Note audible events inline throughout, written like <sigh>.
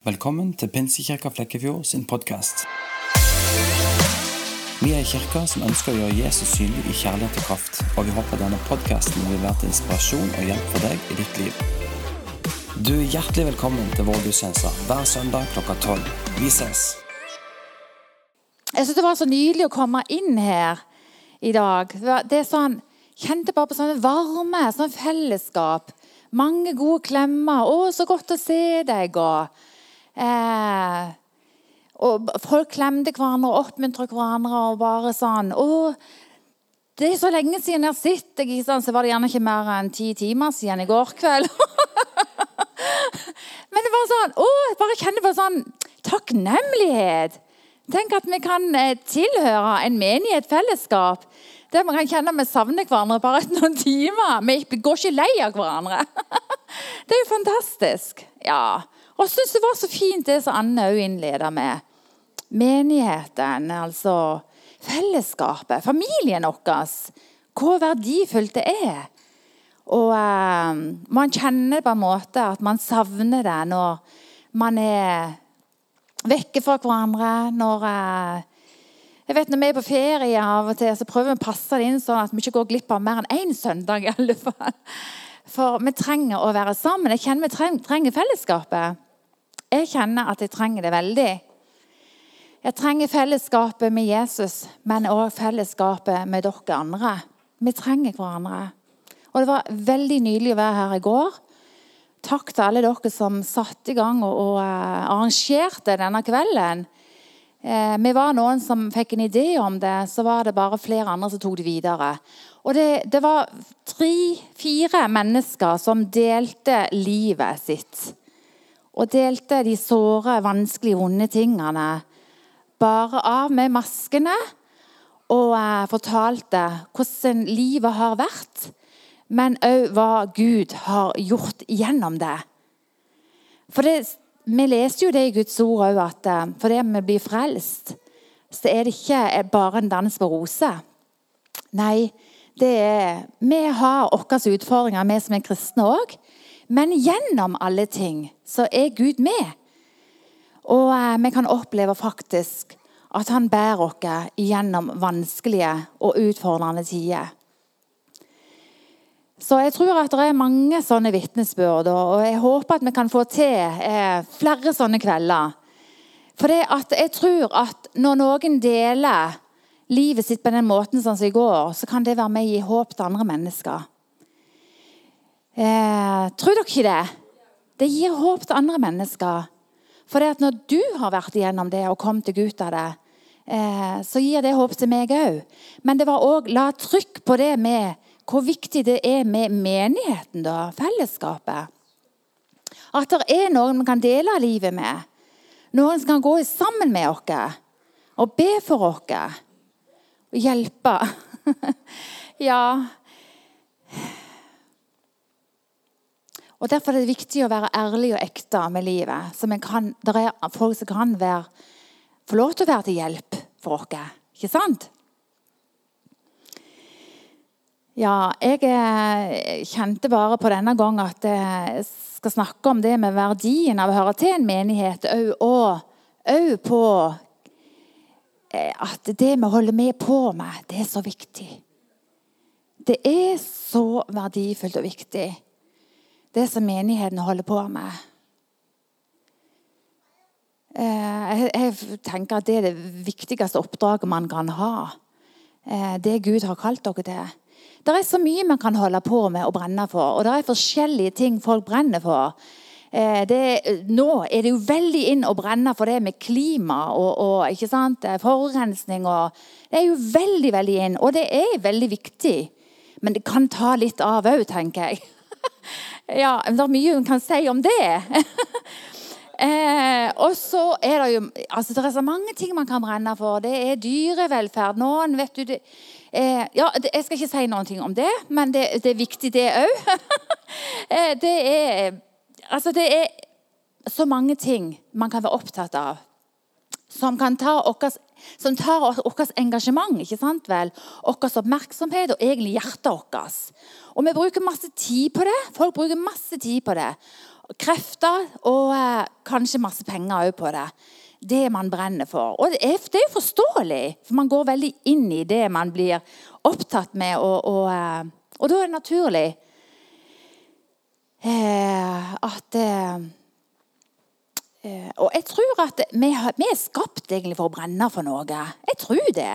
Velkommen til Pinsekirka Flekkefjord sin podkast. Vi er en kirke som ønsker å gjøre Jesus synlig i kjærlighet og kraft, og vi håper denne podkasten vil være til inspirasjon og hjelp for deg i ditt liv. Du er hjertelig velkommen til vår gudstjeneste hver søndag klokka tolv. Vi ses. Jeg synes Det var så nydelig å komme inn her i dag. Det er sånn, Kjente bare på sånn varme, sånn fellesskap. Mange gode klemmer. 'Å, så godt å se deg.' og Eh, og folk klemte hverandre og oppmuntret hverandre. og bare sånn, å, Det er så lenge siden jeg har sett deg. Så var det gjerne ikke mer enn ti timer siden i går kveld. <laughs> Men det var sånn, å, jeg bare kjenner på sånn takknemlighet. Tenk at vi kan eh, tilhøre en menighet, fellesskap, der man kan kjenne at vi savner hverandre bare etter <laughs> noen timer. Vi går ikke lei av hverandre. <laughs> Det er jo fantastisk. Ja. Og jeg syns det var så fint det som Anne òg innleda med. Menigheten, altså fellesskapet, familien vår. Hvor verdifullt det er. Og eh, man kjenner på en måte at man savner det når man er vekke fra hverandre. Når eh, jeg vet Når vi er på ferie, av og til, så prøver vi å passe det inn sånn at vi ikke går glipp av mer enn én søndag. i alle fall. For vi trenger å være sammen. Jeg kjenner vi trenger fellesskapet. Jeg kjenner at jeg trenger det veldig. Jeg trenger fellesskapet med Jesus, men òg fellesskapet med dere andre. Vi trenger hverandre. Og Det var veldig nydelig å være her i går. Takk til alle dere som satte i gang og, og uh, arrangerte denne kvelden. Eh, vi var noen som fikk en idé om det, så var det bare flere andre som tok det videre. Og Det, det var tre-fire mennesker som delte livet sitt og delte de såre, vanskelige, vonde tingene bare av med maskene. Og eh, fortalte hvordan livet har vært, men òg hva Gud har gjort gjennom det. For det, Vi leser jo det i Guds ord òg, at eh, fordi vi blir frelst, så er det ikke bare en dans på roser. Nei, det er, vi har våre utfordringer, vi som er kristne òg. Men gjennom alle ting så er Gud med. Og eh, vi kan oppleve faktisk at han bærer oss gjennom vanskelige og utfordrende tider. Så jeg tror at det er mange sånne vitnesbyrd, og jeg håper at vi kan få til eh, flere sånne kvelder. For jeg tror at når noen deler livet sitt på den måten sånn som i går, så kan det være med å gi håp til andre mennesker. Eh, tror dere ikke det? Det gir håp til andre mennesker. For det at når du har vært igjennom det og kommet deg ut av det, eh, så gir det håp til meg òg. Men det var òg la trykk på det med hvor viktig det er med menigheten, da, fellesskapet. At det er noen vi kan dele livet med. Noen som kan gå sammen med oss og be for oss og hjelpe. <laughs> ja, Og Derfor er det viktig å være ærlig og ekte med livet. Så kan, det er folk som kan være, få lov til å være til hjelp for oss. Ikke sant? Ja, jeg eh, kjente bare på denne gang at jeg skal snakke om det med verdien av å høre til en menighet, og òg på eh, at det vi holder med på med, det er så viktig. Det er så verdifullt og viktig det som menigheten holder på med. Eh, jeg tenker at Det er det viktigste oppdraget man kan ha. Eh, det Gud har kalt dere til. Det er så mye man kan holde på med og brenne for. Og det er forskjellige ting folk brenner for. Eh, det, nå er det jo veldig inn å brenne for det med klima og, og forurensning. Og, det er jo veldig veldig inn, og det er veldig viktig. Men det kan ta litt av òg, tenker jeg. <laughs> Ja, det er mye hun kan si om det. <laughs> eh, og så er det jo altså Det er så mange ting man kan brenne for. Det er dyrevelferd. Noen, vet du det, eh, ja, det, Jeg skal ikke si noe om det, men det, det er viktig, det òg. <laughs> eh, det er Altså, det er så mange ting man kan være opptatt av som, kan ta okkes, som tar vårt engasjement, ikke sant vel? vår oppmerksomhet og egentlig hjertet vårt. Og vi bruker masse tid på det. Folk bruker masse tid på det. krefter og eh, kanskje masse penger òg på det. Det man brenner for. Og det er, det er, forståelig, for man går veldig inn i det man blir opptatt med. Og, og, eh, og da er det naturlig eh, at eh, eh, Og jeg tror at vi, er skapt egentlig for å brenne for noe. Jeg tror det.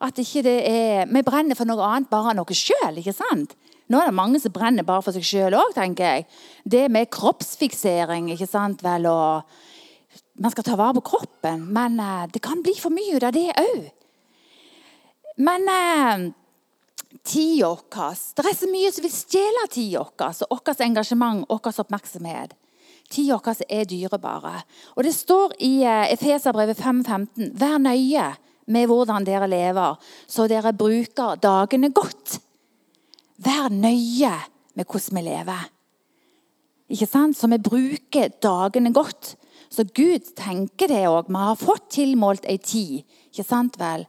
At ikke det er, vi brenner for noe annet bare noe sjøl. Nå er det mange som brenner bare for seg sjøl òg, tenker jeg. Det med kroppsfiksering, ikke sant vel, og Man skal ta vare på kroppen, men uh, det kan bli for mye av det òg. Men uh, tida vår Det er så mye som vil stjele tida vår, vårt engasjement, vår oppmerksomhet. Tida vår er dyrebare. Og det står i uh, Efeserbrevet 5.15.: Vær nøye med hvordan dere lever, så dere bruker dagene godt. Vær nøye med hvordan vi lever. Ikke sant? Så vi bruker dagene godt. Så Gud tenker det òg. Vi har fått tilmålt ei tid, ikke sant vel?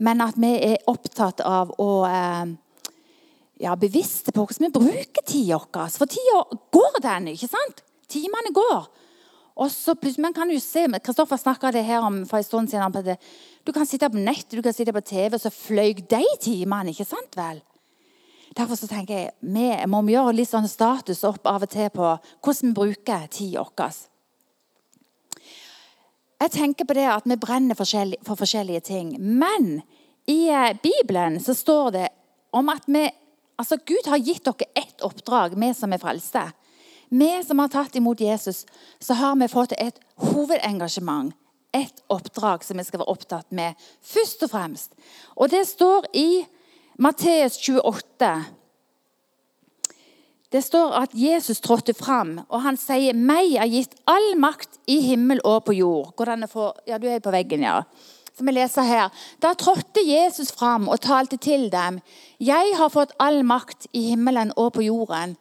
Men at vi er opptatt av å eh, ja, bevisste på hvordan vi bruker tida vår. For tida går, den, ikke sant? Timene går. Og så plutselig, man kan jo se, Kristoffer snakka det her om for en stund siden. Du kan sitte på nettet, du kan sitte på TV, og så fløy de timene. ikke sant vel? Derfor så tenker jeg vi må gjøre litt sånn status opp av og til på hvordan vi bruker tida vår. Jeg tenker på det at vi brenner for forskjellige ting. Men i eh, Bibelen så står det om at vi, altså Gud har gitt dere ett oppdrag, vi som er frelste. Vi som har tatt imot Jesus, så har vi fått et hovedengasjement. Et oppdrag som vi skal være opptatt med først og fremst. Og det står i Matteus 28. Det står at Jesus trådte fram, og han sier, 'Meg er gitt all makt i himmel og på jord'. Får, ja, Du er på veggen, ja. Så vi leser her. Da trådte Jesus fram og talte til dem. 'Jeg har fått all makt i himmelen og på jorden.'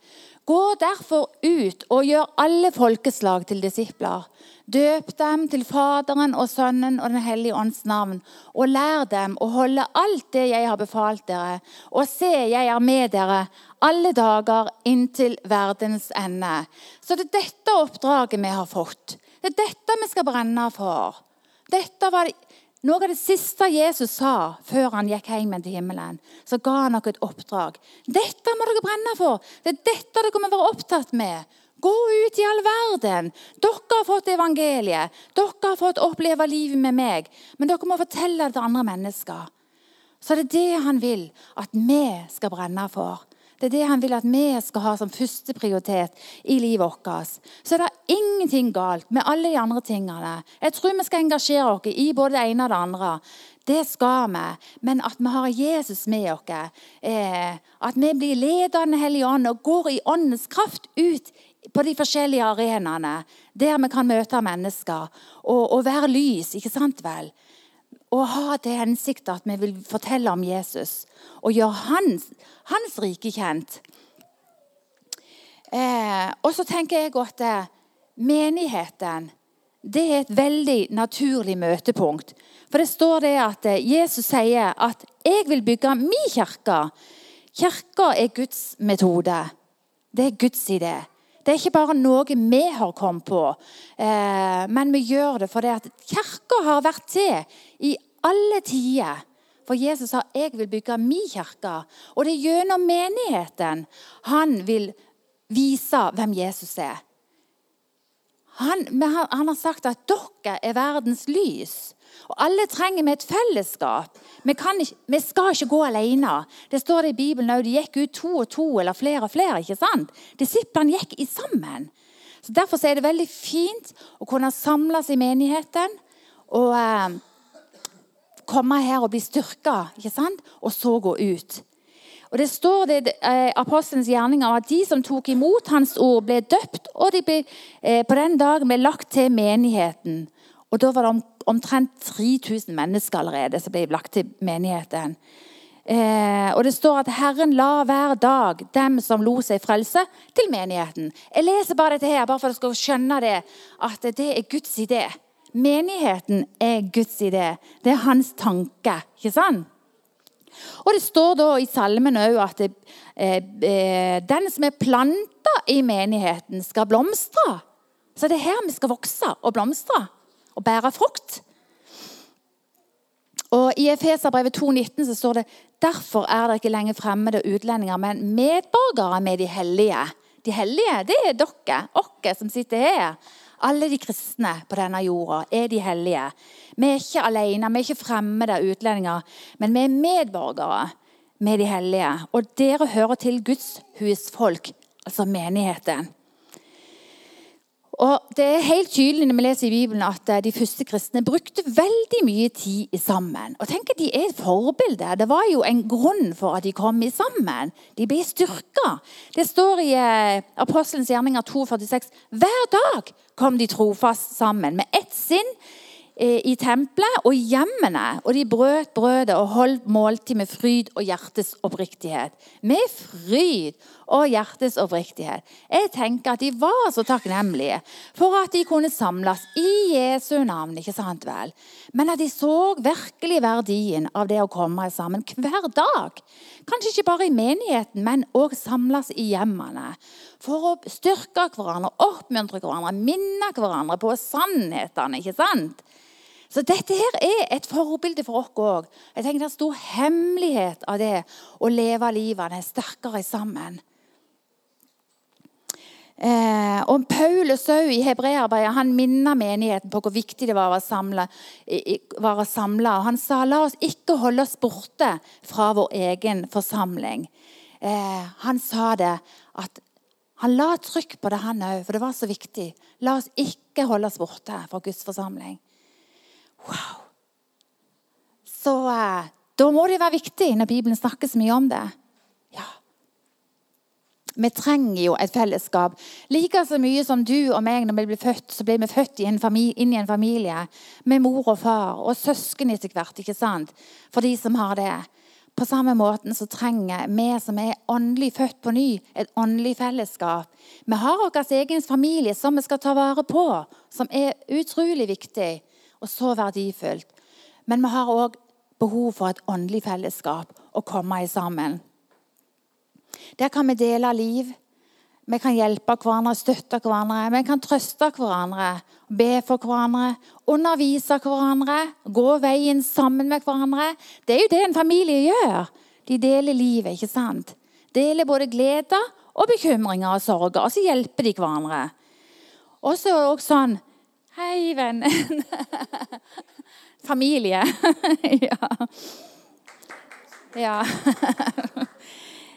Gå derfor ut og gjør alle folkeslag til disipler. Døp dem til Faderen og Sønnen og Den hellige ånds navn, og lær dem å holde alt det jeg har befalt dere. Og se, jeg er med dere alle dager inntil verdens ende. Så det er dette oppdraget vi har fått. Det er dette vi skal brenne for. Dette var noe av det siste Jesus sa før han gikk hjem til himmelen, så ga han dere et oppdrag. Dette må dere brenne for. Det er dette dere må være opptatt med. Gå ut i all verden. Dere har fått evangeliet. Dere har fått oppleve livet med meg. Men dere må fortelle det til andre mennesker. Så det er det han vil at vi skal brenne for. Det er det han vil at vi skal ha som første prioritet i livet vårt. Så er det ingenting galt med alle de andre tingene. Jeg tror vi skal engasjere oss i både det ene og det andre. Det skal vi. Men at vi har Jesus med oss, eh, at vi blir ledende Hellige Ånd og går i Åndens kraft ut på de forskjellige arenaene der vi kan møte mennesker og, og være lys, ikke sant vel? Og ha til hensikt at vi vil fortelle om Jesus og gjøre hans, hans rike kjent. Eh, og så tenker jeg at eh, menigheten det er et veldig naturlig møtepunkt. For det står det at eh, Jesus sier at 'jeg vil bygge min kirke'. Kirka er Guds metode. Det er Guds idé. Det er ikke bare noe vi har kommet på, eh, men vi gjør det fordi at kirka har vært til i alle tider. For Jesus sa 'jeg vil bygge min kirke'. Og det er gjennom menigheten han vil vise hvem Jesus er. Han, han har sagt at dere er verdens lys. Og Alle trenger vi et fellesskap. Vi, ikke, vi, skal ikke gå alene. Det står det i Bibelen òg. De gikk ut to og to eller flere og flere. ikke sant? Disiplene gikk i sammen. Så Derfor er det veldig fint å kunne samles i menigheten. og... Eh, komme her og bli styrka, ikke sant? og så gå ut. Og Det står det eh, apostelens gjerninger at de som tok imot hans ord, ble døpt, og de ble, eh, på den dagen ble lagt til menigheten. Og Da var det om, omtrent 3000 mennesker allerede som ble lagt til menigheten. Eh, og Det står at Herren la hver dag dem som lo seg frelse, til menigheten. Jeg leser bare dette her, bare for skal skjønne det, at det er Guds idé. Menigheten er Guds idé. Det er hans tanke. ikke sant? Og Det står da i salmen òg at det, eh, eh, den som er planta i menigheten, skal blomstre. Så det er her vi skal vokse og blomstre og bære frukt. Og I Efeserbrevet 2,19 så står det derfor er dere ikke lenger fremmede utlendinger, men medborgere med de hellige. De hellige, det er dere, oss som sitter her. Alle de kristne på denne jorda er de hellige. Vi er ikke alene, vi er ikke fremmede utlendinger, men vi er medborgere med de hellige. Og dere hører til Guds husfolk, altså menigheten. Og Det er helt tydelig når vi leser i Bibelen at eh, de første kristne brukte veldig mye tid sammen. Og tenk at De er et forbilde. Det var jo en grunn for at de kom sammen. De ble styrka. Det står i eh, Apostelens gjerninger 2,46. Hver dag kom de trofast sammen med ett sinn Eh, i tempelet og hjemmene. Og de brøt brødet og holdt måltid med fryd og hjertes oppriktighet. Med fryd og hjertets oppriktighet. Jeg tenker at de var så takknemlige for at de kunne samles i Jesu navn. ikke sant vel? Men at de så virkelig verdien av det å komme sammen hver dag. Kanskje ikke bare i menigheten, men òg samles i hjemmene. For å styrke hverandre, oppmuntre hverandre, minne hverandre på sannhetene. ikke sant? Så dette her er et forbilde for oss òg. Det er stor hemmelighet av det å leve livene sterkere sammen. Eh, og Paulus i hebreerarbeidet han minner menigheten på hvor viktig det var å samle. Var. Han sa la oss ikke holde oss borte fra vår egen forsamling. Eh, han sa det at han la trykk på det, han òg, for det var så viktig. La oss ikke holde oss borte fra Guds forsamling. Wow! Så eh, da må det være viktig når Bibelen snakker så mye om det. Vi trenger jo et fellesskap. Like så mye som du og meg når vi blir født, så blir vi født inn i en familie med mor og far og søsken etter hvert. ikke sant? For de som har det. På samme måten så trenger vi som er åndelig født på ny, et åndelig fellesskap. Vi har vår egen familie som vi skal ta vare på, som er utrolig viktig og så verdifullt. Men vi har òg behov for et åndelig fellesskap å komme i sammen. Der kan vi dele liv. Vi kan hjelpe hverandre, støtte hverandre. Vi kan trøste hverandre, be for hverandre, undervise hverandre, gå veien sammen med hverandre. Det er jo det en familie gjør. De deler livet, ikke sant? Deler både gleder og bekymringer og sorger, og så hjelper de hverandre. Og så er det også sånn Hei, vennen. <laughs> Familie. <laughs> ja. ja. <laughs>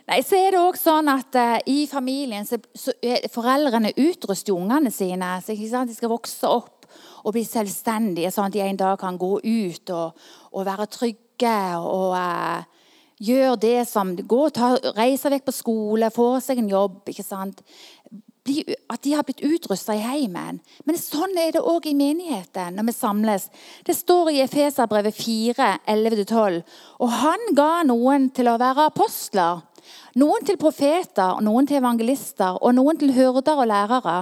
Nei, så er det også sånn at uh, I familien så, så foreldrene utruster ungene sine. så De skal vokse opp og bli selvstendige, sånn at de en dag kan gå ut og, og være trygge. og uh, Gjøre det som gå, ta, Reise vekk på skole, få seg en jobb. ikke sant? at de har blitt utrusta i heimen. Men sånn er det òg i menigheten når vi samles. Det står i Efeserbrevet 4, 11-12. Og han ga noen til å være apostler. Noen til profeter, noen til evangelister og noen til hyrder og lærere.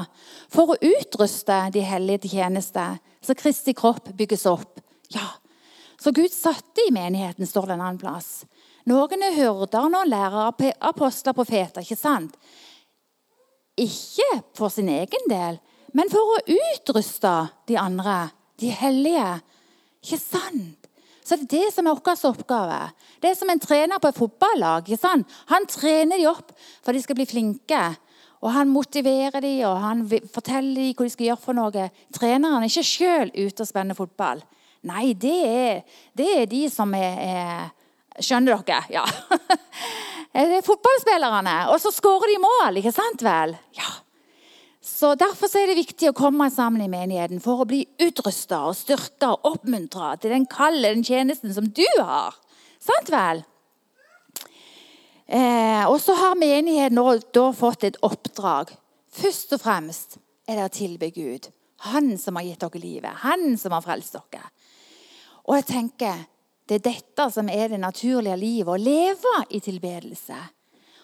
For å utruste de hellige til tjeneste, så Kristi kropp bygges opp. Ja, Så Gud satte i menigheten, står det en annen plass. Noen er hyrder, noen lærere, apostler, profeter. ikke sant? Ikke for sin egen del, men for å utruste de andre, de hellige. Ikke sant? Så det er det som er vår oppgave. Det er som en trener på et fotballag. Han trener de opp for de skal bli flinke. Og Han motiverer de, og han forteller de hva de skal gjøre for noe. Treneren er ikke sjøl ute og spenner fotball. Nei, det er, det er de som er, er Skjønner dere? Ja. <laughs> Det er fotballspillerne. Og så skårer de mål, ikke sant vel? Ja. Så Derfor er det viktig å komme sammen i menigheten for å bli utrusta og styrka og oppmuntra til den kalde den tjenesten som du har. Sant vel? Eh, og så har menigheten da fått et oppdrag. Først og fremst er det å tilbe Gud. Han som har gitt dere livet. Han som har frelst dere. Og jeg tenker det er dette som er det naturlige livet, å leve i tilbedelse.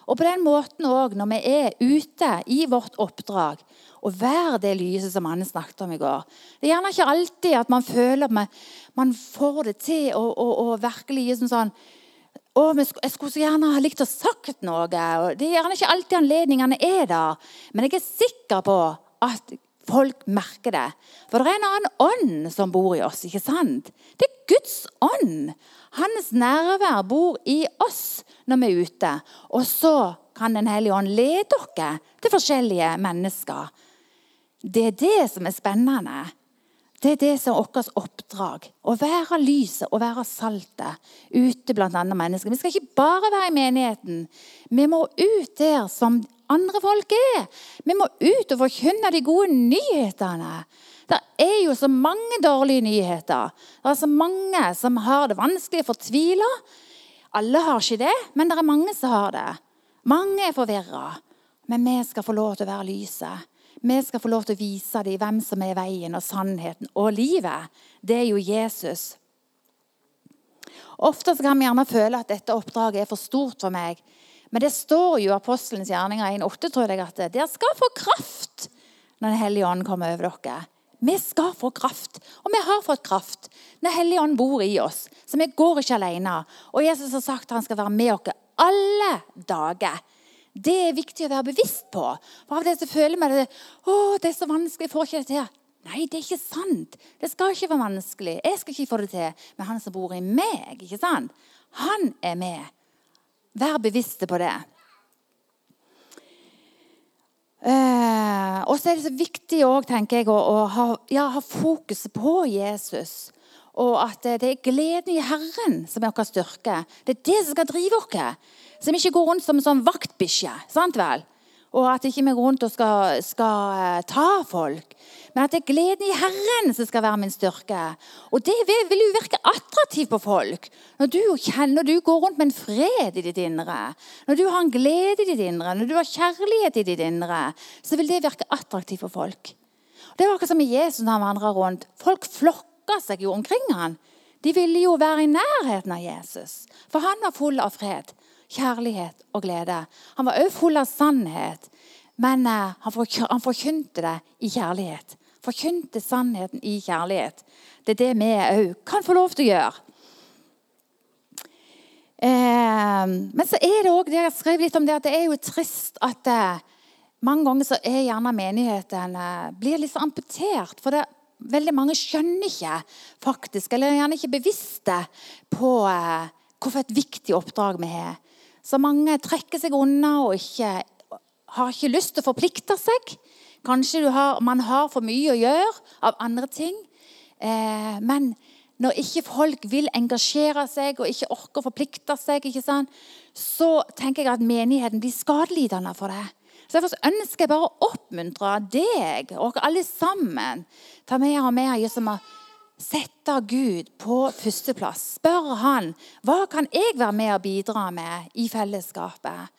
Og på den måten òg, når vi er ute i vårt oppdrag, og være det lyset som Anne snakket om i går. Det er gjerne ikke alltid at man føler at man får det til å, virkelig gi virkelig sånn, sånn å, jeg skulle så gjerne ha likt å sagt noe. Det er gjerne ikke alltid anledningene er der. Men jeg er sikker på at folk merker det. For det er en annen ånd som bor i oss. ikke sant? Det er Guds ånd. Hans nærvær bor i oss når vi er ute. Og så kan Den hellige ånd lede dere til forskjellige mennesker. Det er det som er spennende. Det er det som er vårt oppdrag. Å være lyset og være saltet ute blant andre mennesker. Vi skal ikke bare være i menigheten. Vi må ut der som andre folk er. Vi må ut og forkynne de gode nyhetene. Det er jo så mange dårlige nyheter. Det er så mange som har det vanskelig og fortviler. Alle har ikke det, men det er mange som har det. Mange er forvirra. Men vi skal få lov til å være lyset. Vi skal få lov til å vise dem hvem som er veien og sannheten og livet. Det er jo Jesus. Ofte kan vi gjerne føle at dette oppdraget er for stort for meg. Men det står jo i Apostelens gjerninger 1,8 tror jeg, at dere skal få kraft når Den hellige ånd kommer over dere. Vi skal få kraft, og vi har fått kraft. Den hellige ånd bor i oss, så vi går ikke alene. Og Jesus har sagt at han skal være med oss alle dager. Det er viktig å være bevisst på. For av det så føler vi det, det er så vanskelig, jeg får ikke det til. Nei, det er ikke sant. Det skal ikke være vanskelig. Jeg skal ikke få det til. Men han som bor i meg, ikke sant? han er med. Vær bevisste på det. Eh, og så er det så viktig også, tenker jeg, å, å ha, ja, ha fokuset på Jesus. Og at det er gleden i Herren som er vår styrke. Det er det som skal drive oss. Som ikke går rundt som en sånn vaktbikkje. sant vel? Og at ikke vi går rundt og skal, skal uh, ta folk. Men at det er gleden i Herren som skal være min styrke. Og det vil, jo virke attraktivt på folk. Når du kjenner, når du går rundt med en fred i ditt indre, når du har en glede i ditt indre, når du har kjærlighet i ditt indre, så vil det virke attraktivt for folk. Det var akkurat som med Jesus når han vandra rundt. Folk flokka seg jo omkring han. De ville jo være i nærheten av Jesus, for han var full av fred kjærlighet og glede. Han var også full av sannhet, men eh, han forkynte det i kjærlighet. Forkynte sannheten i kjærlighet. Det er det vi òg kan få lov til å gjøre. Eh, men så er det òg det jeg skrev litt om det, at det er jo trist at eh, mange ganger så er gjerne menigheten blir litt så amputert. For det, veldig mange skjønner ikke faktisk, eller er gjerne ikke bevisste på hvorfor et viktig oppdrag vi har. Så mange trekker seg unna og ikke, har ikke lyst til å forplikte seg. Kanskje har, man har for mye å gjøre av andre ting. Eh, men når ikke folk vil engasjere seg og ikke orker å forplikte seg, så tenker jeg at menigheten blir skadelidende for det. Så Derfor ønsker jeg bare å oppmuntre deg og alle sammen ta mer og mer som har sette Gud på førsteplass. Spør han hva kan jeg være med og bidra med i fellesskapet.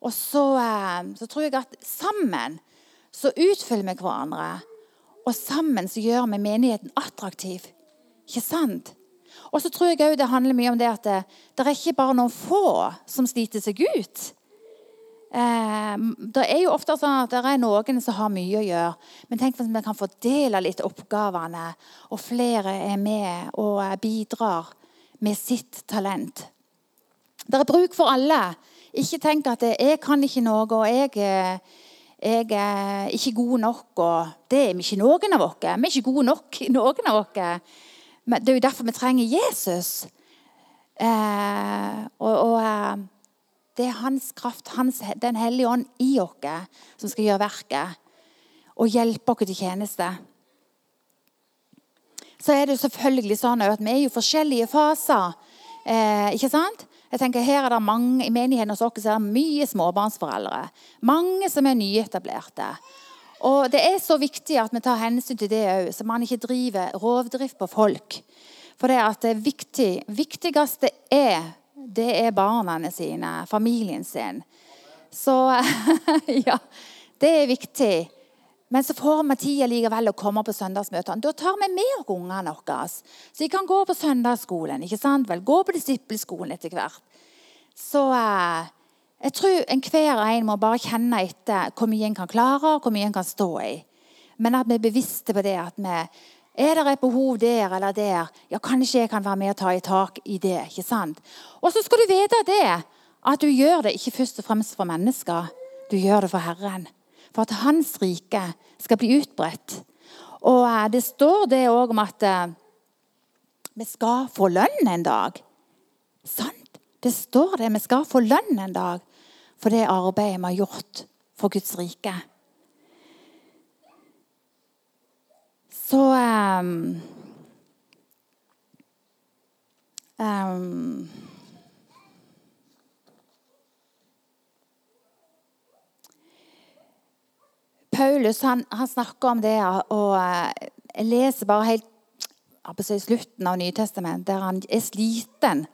Og så, eh, så tror jeg at sammen så utfyller vi hverandre. Og sammen så gjør vi menigheten attraktiv. Ikke sant? Og så tror jeg òg det handler mye om det at det, det er ikke bare noen få som sliter seg ut. Eh, det er jo ofte sånn at det er noen som har mye å gjøre. Men tenk hvis vi kan fordele litt oppgavene, og flere er med og eh, bidrar med sitt talent. Det er bruk for alle. Ikke tenk at 'jeg kan ikke noe', og jeg, eh, jeg er ikke god nok'. og Det er vi ikke noen av oss. Vi er ikke gode nok, <laughs> noen av oss. Men det er jo derfor vi trenger Jesus. Eh, og, og eh, det er hans kraft, hans, Den hellige ånd i oss, som skal gjøre verket og hjelpe oss til tjeneste. Så er det jo selvfølgelig sånn at vi er i forskjellige faser. Eh, ikke sant? Jeg tenker Her er det mange, I menigheten hos oss er det mye småbarnsforeldre. Mange som er nyetablerte. Og Det er så viktig at vi tar hensyn til det òg, så man ikke driver rovdrift på folk. For det, det viktig, viktigste er det er barna sine, familien sin. Så <laughs> ja, det er viktig. Men så får vi tid likevel å komme på søndagsmøtene. Da tar vi med oss ungene våre. Så de kan gå på søndagsskolen. ikke sant? Vel, gå på disippelskolen etter hvert. Så eh, jeg tror enhver en må bare kjenne etter hvor mye en kan klare og hvor mye en kan stå i. Men at vi er bevisste på det at vi, Er det et behov der eller der? Ja, kanskje jeg kan være med og ta i tak i det. ikke sant? Og så skal du vite det, at du gjør det ikke først og fremst for mennesker. Du gjør det for Herren. For at Hans rike skal bli utbredt. Og eh, det står det òg om at eh, vi skal få lønn en dag. Sant? Det står det. Vi skal få lønn en dag for det arbeidet vi har gjort for Guds rike. Så um, um, Paulus han, han, snakker om det, og eh, jeg leser bare helt i slutten av Nytestamentet, der han er sliten.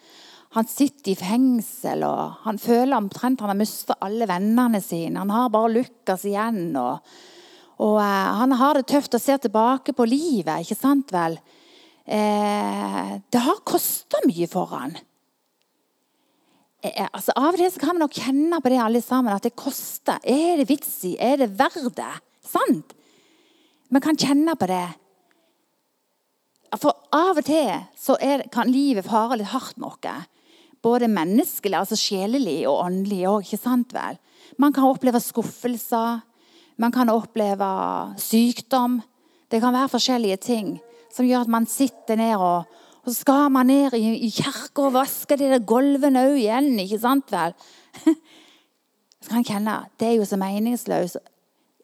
Han sitter i fengsel og han føler omtrent han har mistet alle vennene sine. Han har bare Lukas igjen. og, og eh, Han har det tøft og ser tilbake på livet. ikke sant vel? Eh, det har kosta mye for han. Eh, altså, av og til kan vi nok kjenne på det alle sammen, at det koster. Er det vits i? Er det verdt det? Sant? Vi kan kjenne på det. For av og til så er, kan livet fare litt hardt med oss. Både menneskelig, altså sjelelig og åndelig òg. Man kan oppleve skuffelser. Man kan oppleve sykdom. Det kan være forskjellige ting som gjør at man sitter ned og, og så skal man ned i, i kirka og vaske de der gulvene òg igjen. ikke sant vel? <laughs> Så kan kjenne det er jo så meningsløst.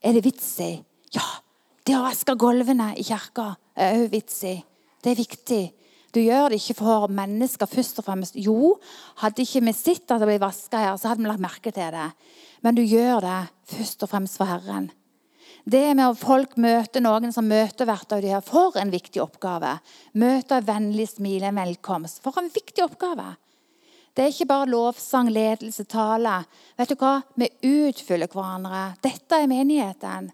Er det vits i? Ja, det å vaske gulvene i kirka er òg vits i. Det er viktig. Du gjør det ikke for mennesker først og fremst. Jo, hadde ikke vi sett at det ble vaska her, så hadde vi lagt merke til det. Men du gjør det først og fremst for Herren. Det med at folk møter noen som møter hvert av de her, for en viktig oppgave. Møter en vennlig smil, en velkomst. For en viktig oppgave. Det er ikke bare lovsang, ledelse, tale. Vet du hva? Vi utfyller hverandre. Dette er menigheten.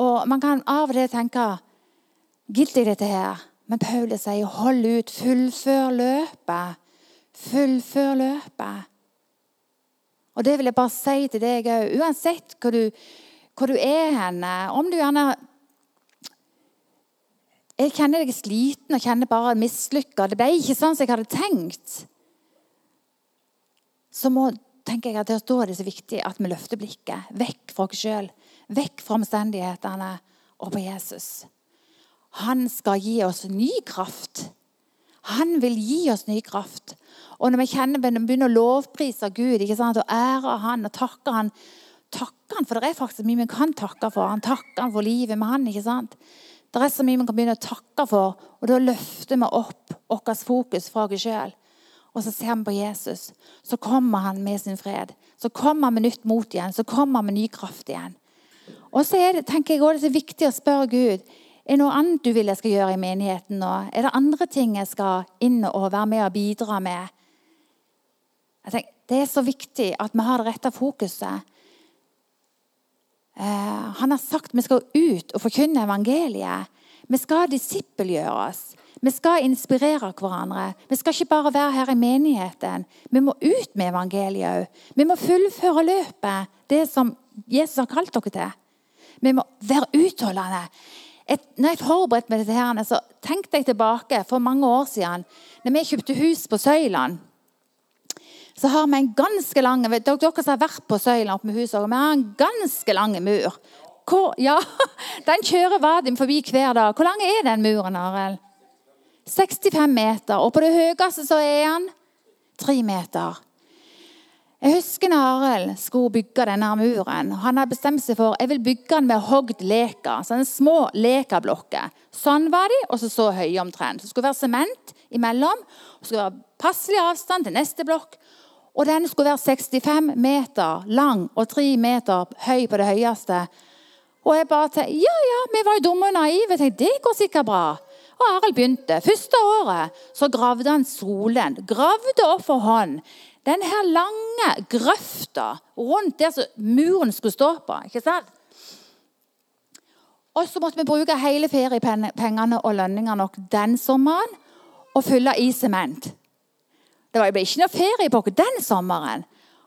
Og Man kan av og til tenke Gidder jeg dette her? Men Paulus sier hold ut, fullfør løpet. Fullfør løpet. Og det vil jeg bare si til deg òg, uansett hvor du, hvor du er henne. Om du gjerne Jeg kjenner deg sliten og kjenner bare mislykka. Det ble ikke sånn som jeg hadde tenkt. Så må, tenker jeg at det er det så viktig at vi løfter blikket vekk fra oss sjøl. Vekk fra omstendighetene og på Jesus. Han skal gi oss ny kraft. Han vil gi oss ny kraft. Og når vi kjenner, begynner å lovprise Gud sant, og ære Han og takke Han, takke han, For det er faktisk mye vi kan takke for. Han takker han for livet med han, ikke sant? Det er så mye vi kan begynne å takke for, og da løfter vi opp vårt fokus fra oss sjøl. Og så ser vi på Jesus. Så kommer han med sin fred. Så kommer han med nytt mot igjen. Så kommer han med ny kraft igjen. Og så det, tenker jeg også, det er viktig å spørre Gud er det noe annet du vil jeg skal gjøre i menigheten nå? Er det andre ting jeg skal inn og være med og bidra med? Tenker, det er så viktig at vi har det rette fokuset. Eh, han har sagt vi skal ut og forkynne evangeliet. Vi skal disippelgjøres. Vi skal inspirere hverandre. Vi skal ikke bare være her i menigheten. Vi må ut med evangeliet òg. Vi må fullføre løpet, det som Jesus har kalt dere til. Vi må være utholdende et, når jeg forberedte meg til dette, så tenkte jeg tilbake for mange år siden. Når vi kjøpte hus på Søyland, så har vi en ganske lang Dere som har vært på Søyland oppe med huset, vi har en ganske lang mur. Hvor, ja, <laughs> Den kjører Vadim forbi hver dag. Hvor lang er den muren? Arild? 65 meter. Og på det høyeste så er den 3 meter. Jeg husker når Arild skulle bygge denne muren. Han hadde bestemt seg for jeg vil bygge den med hogd leka. Sånne små lekablokker. Sånn var de, og så så høye omtrent. Det skulle være sement imellom. Det skulle være passelig avstand til neste blokk. Og den skulle være 65 meter lang og 3 meter høy på det høyeste. Og jeg bare tenkte ja, ja, vi var jo dumme og naive. Jeg tenkte, det går sikkert bra. Og Arild begynte. Første året så gravde han solen. Gravde opp for hånd den her lange grøfta rundt der muren skulle stå på. ikke sant? Og så måtte vi bruke hele feriepengene og lønningene nok den sommeren og fylle i sement. Det ble ikke noe ferie den sommeren.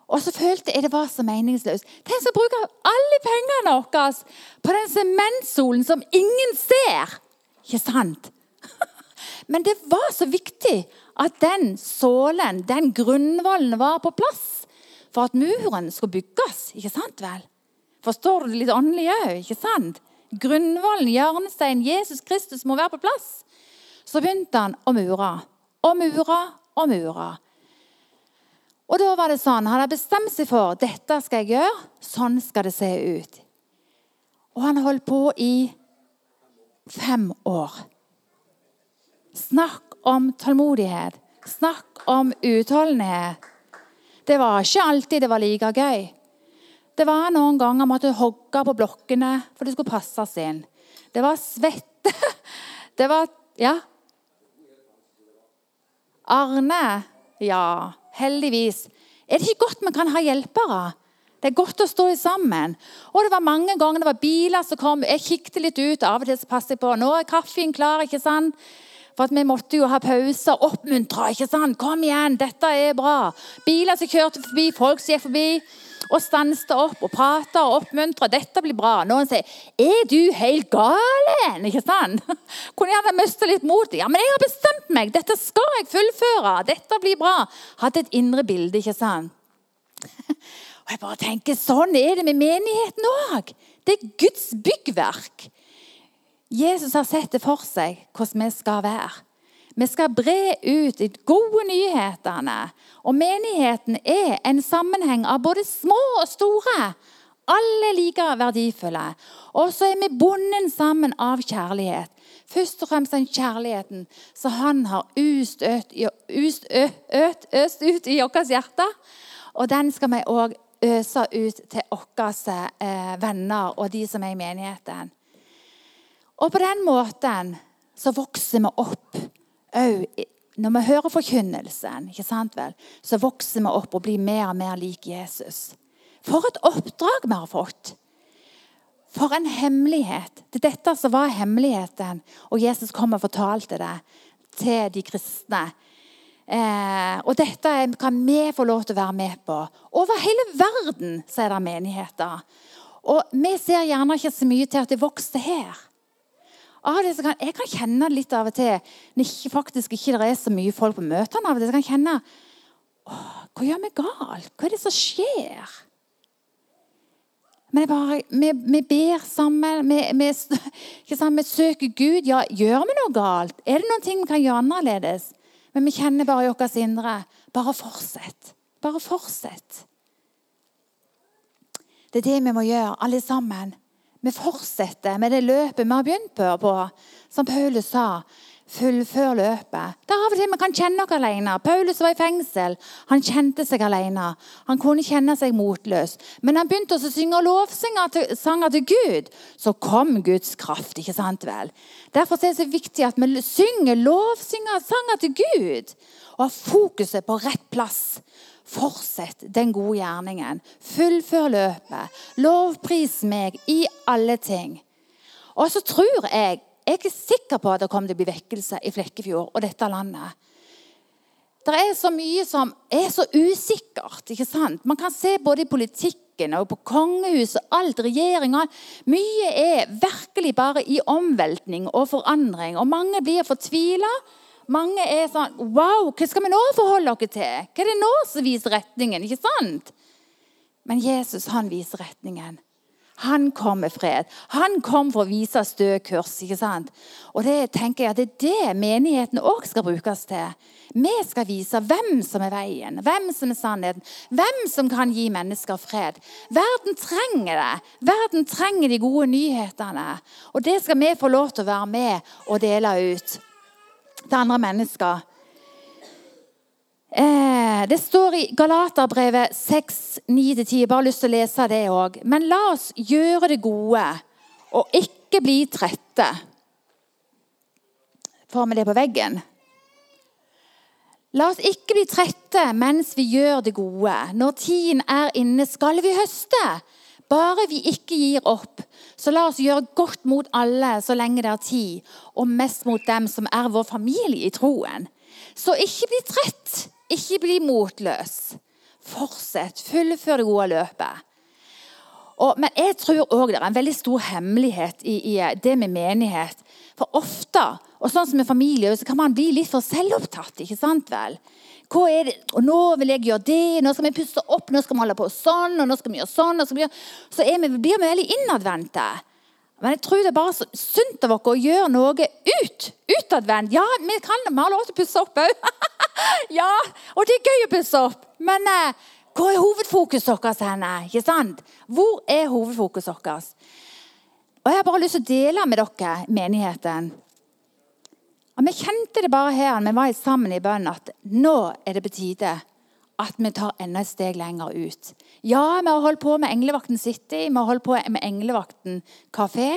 Og så følte jeg det var så meningsløst. Tenk å bruke alle pengene våre på den sementsolen som ingen ser. Ikke sant? <laughs> Men det var så viktig at den sålen, den grunnvollen, var på plass for at muren skulle bygges. Ikke sant vel? Forstår du det litt åndelig òg? Ikke sant? Grunnvollen, hjørnestein, Jesus Kristus må være på plass. Så begynte han å mure. Og mure og mure. Og da var det sånn, Han hadde bestemt seg for dette skal jeg gjøre, sånn skal det se ut. Og han holdt på i fem år. Snakk om tålmodighet. Snakk om utholdenhet. Det var ikke alltid det var like gøy. Det var noen ganger måtte hogge på blokkene for det skulle passes inn. Det var svette. <laughs> Det var Ja. Arne. Ja, heldigvis. Er det ikke godt vi kan ha hjelpere? Det er godt å stå sammen. Og det var mange ganger det var biler som kom. Jeg kikket litt ut. Av og til så passet jeg på. Nå er kaffen klar. ikke sant? For Vi måtte jo ha pauser. Oppmuntre. ikke sant? Kom igjen, dette er bra. Biler som kjørte forbi, folk som gikk forbi og stanset opp og pratet og oppmuntret. Dette blir bra. Noen sier 'Er du helt gal?' Ikke sant? <laughs> Kunne gjerne mista litt motet. Ja, men jeg har bestemt meg. Dette skal jeg fullføre. Dette blir bra. Hadde et indre bilde, ikke sant? <laughs> Og jeg bare tenker, Sånn er det med menigheten òg. Det er Guds byggverk. Jesus har sett det for seg hvordan vi skal være. Vi skal bre ut de gode nyhetene. Og menigheten er en sammenheng av både små og store. Alle like verdifulle. Og så er vi bundet sammen av kjærlighet. Først og fremst den kjærligheten som han har øst, øst ut i vårt hjerte. Og den skal vi òg øse ut til våre eh, venner og de som er i menigheten. Og på den måten så vokser vi opp òg når vi hører forkynnelsen, ikke sant vel, så vokser vi opp og blir mer og mer lik Jesus. For et oppdrag vi har fått! For en hemmelighet! Det er dette som var hemmeligheten. Og Jesus kom og fortalte det til de kristne. Eh, og dette kan vi få lov til å være med på. Over hele verden så er det menigheter. Og vi ser gjerne ikke så mye til at det vokser her. Av det kan, jeg kan kjenne det litt av og til når ikke, faktisk ikke det er så mye folk på møtene. av og til, så kan jeg kjenne Hva gjør vi galt? Hva er det som skjer? Men bare, vi, vi, ber sammen, vi, vi, <laughs> vi, søker Gud. Ja, gjør vi noe galt? Er det noen ting vi kan gjøre annerledes? Men vi kjenner bare i vårt indre. Bare fortsett. Bare fortsett. Det er det vi må gjøre, alle sammen vi fortsetter med det løpet vi har begynt på. Som Paulus sa, fullfør løpet. Det er av og til vi kan kjenne oss alene. Paulus var i fengsel. Han kjente seg alene. Han kunne kjenne seg motløs. Men han begynte å synge lovsanger til, til Gud. Så kom Guds kraft. ikke sant vel? Derfor er det så viktig at vi synger lovsanger til Gud. Og har fokuset på rett plass. Fortsett den gode gjerningen. Fullfør løpet. Lovpris meg i alle ting. Og så tror jeg Jeg er sikker på at det kommer til å bli vekkelse i Flekkefjord og dette landet. Det er så mye som er så usikkert. ikke sant? Man kan se både i politikken og på kongehuset og alt, regjeringa. Mye er virkelig bare i omveltning og forandring. Og mange blir fortvila. Mange er sånn Wow, hva skal vi nå forholde oss til? Hva er det nå som viser retningen? Ikke sant? Men Jesus han viser retningen. Han kom med fred. Han kom for å vise stø kurs. ikke sant? Og det tenker jeg at det er det menigheten òg skal brukes til. Vi skal vise hvem som er veien, hvem som er sannheten, hvem som kan gi mennesker fred. Verden trenger det. Verden trenger de gode nyhetene. Og det skal vi få lov til å være med og dele ut til andre mennesker. Eh, det står i Galaterbrevet 6, 9-10. Jeg bare lyst til å lese det òg. Men la oss gjøre det gode og ikke bli trette. Får vi det på veggen? La oss ikke bli trette mens vi gjør det gode. Når tiden er inne, skal vi høste. Bare vi ikke gir opp, så la oss gjøre godt mot alle så lenge det er tid, og mest mot dem som er vår familie i troen. Så ikke bli trett, ikke bli motløs. Fortsett, fullfør det gode løpet. Og, men jeg tror òg det er en veldig stor hemmelighet i, i, det med menighet. For ofte, og sånn som med familie, så kan man bli litt for selvopptatt. ikke sant vel? Hva er det? Og nå vil jeg gjøre det, nå skal vi pusse opp, nå skal vi holde på sånn, og nå skal vi gjøre sånn. og Så, gjøre... så vi, blir vi veldig innadvendte. Men jeg tror det er bare så sunt av oss å gjøre noe ut. Utadvendt. Ja, vi kan vi har lov til å pusse opp òg. <laughs> ja, og det er gøy å pusse opp. Men eh, hvor er hovedfokuset deres henne? Ikke sant? Hvor er hovedfokuset deres? Og Jeg har bare lyst til å dele med dere menigheten. Og Vi kjente det bare her vi var sammen i bønn, at nå er det på tide at vi tar enda et steg lenger ut. Ja, vi har holdt på med Englevakten City, vi har holdt på med Englevakten kafé.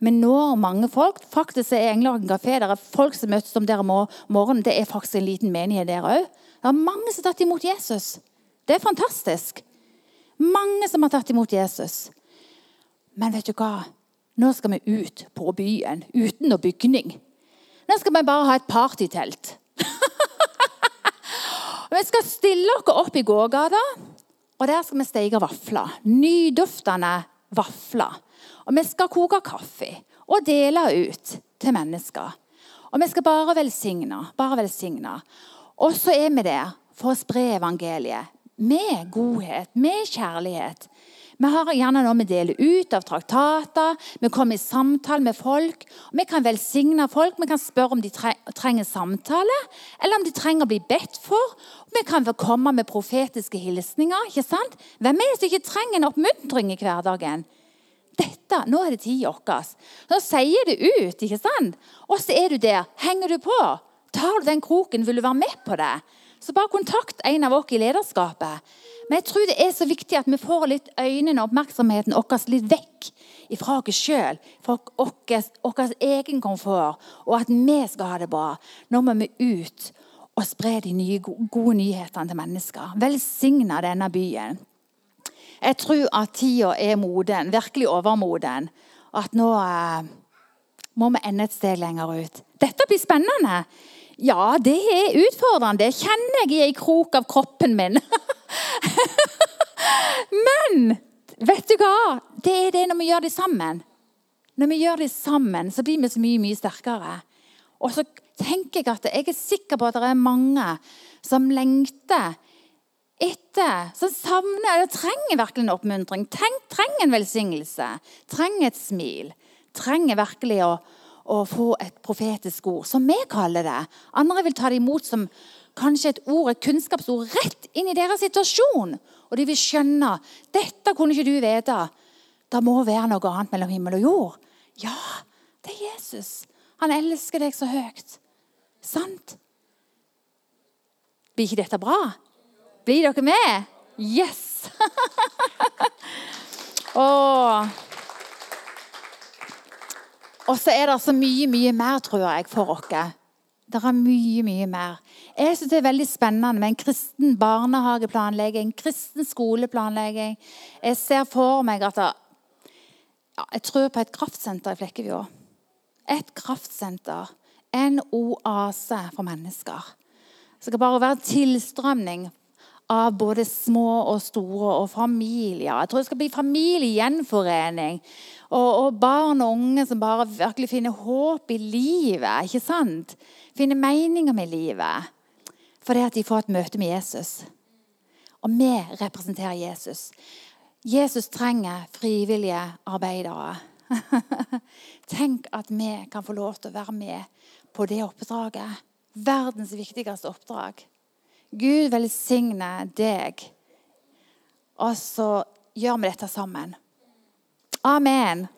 Vi når mange folk. Faktisk er Englevakten kafé der er folk som møtes om der om morgenen. Det er faktisk en liten menighet der òg. Det er mange som har tatt imot Jesus. Det er fantastisk. Mange som har tatt imot Jesus. Men vet du hva? Nå skal vi ut på byen uten noe bygning. Nå skal vi bare ha et partytelt. <laughs> vi skal stille oss opp i gågata, og der skal vi steke vafler. Nyduftende vafler. Og vi skal koke kaffe og dele ut til mennesker. Og vi skal bare velsigne. Bare velsigne. Og så er vi der for å spre evangeliet med godhet, med kjærlighet. Vi har gjerne noe vi deler ut av traktater, vi kommer i samtale med folk. Vi kan velsigne folk, vi kan spørre om de trenger samtale, eller om de trenger å bli bedt for. Vi kan komme med profetiske hilsninger. ikke sant? Hvem er det som ikke trenger en oppmuntring i hverdagen? Dette, Nå er det tid vår. Nå sier det ut, ikke sant? Og så er du der. Henger du på? Tar du den kroken? Vil du være med på det? Så bare kontakt en av oss i lederskapet. Men jeg tror det er så viktig at vi får litt øynene og oppmerksomheten vår litt vekk fra oss sjøl, fra vår egen komfort, og at vi skal ha det bra. Nå må vi ut og spre de nye, gode nyhetene til mennesker. Velsigne denne byen. Jeg tror at tida er moden, virkelig overmoden. Og at nå eh, må vi ende et sted lenger ut. Dette blir spennende. Ja, det er utfordrende. Det kjenner jeg i en krok av kroppen min. <laughs> Men vet du hva? Det er det når vi gjør det sammen. Når vi gjør det sammen, så blir vi så mye, mye sterkere. Og så tenker jeg at jeg er sikker på at det er mange som lengter etter, som savner eller trenger virkelig en oppmuntring. Tenk, trenger en velsignelse. Trenger et smil. Trenger virkelig å, å få et profetisk ord, som vi kaller det. Andre vil ta det imot som kanskje et ord, et kunnskapsord rett inn i deres situasjon. Og de vil skjønne dette kunne ikke du vite. Det må være noe annet mellom himmel og jord. Ja, det er Jesus. Han elsker deg så høyt. Sant? Blir ikke dette bra? Blir dere med? Yes! <laughs> oh. Og så er det så mye, mye mer, tror jeg, for oss. Det er mye, mye mer. Jeg synes Det er veldig spennende med en kristen barnehageplanlegging, kristen skoleplanlegging. Jeg ser for meg at ja, Jeg tror på et kraftsenter i Flekkefjord. Et kraftsenter. En oase for mennesker. Det skal bare være tilstrømning av både små og store og familier. Jeg tror det skal bli familiegjenforening. Og, og barn og unge som bare virkelig finner håp i livet. ikke sant? Finner meninger med livet. Fordi at de får et møte med Jesus. Og vi representerer Jesus. Jesus trenger frivillige arbeidere. <laughs> Tenk at vi kan få lov til å være med på det oppdraget. Verdens viktigste oppdrag. Gud velsigne deg. Og så gjør vi dette sammen. Amen.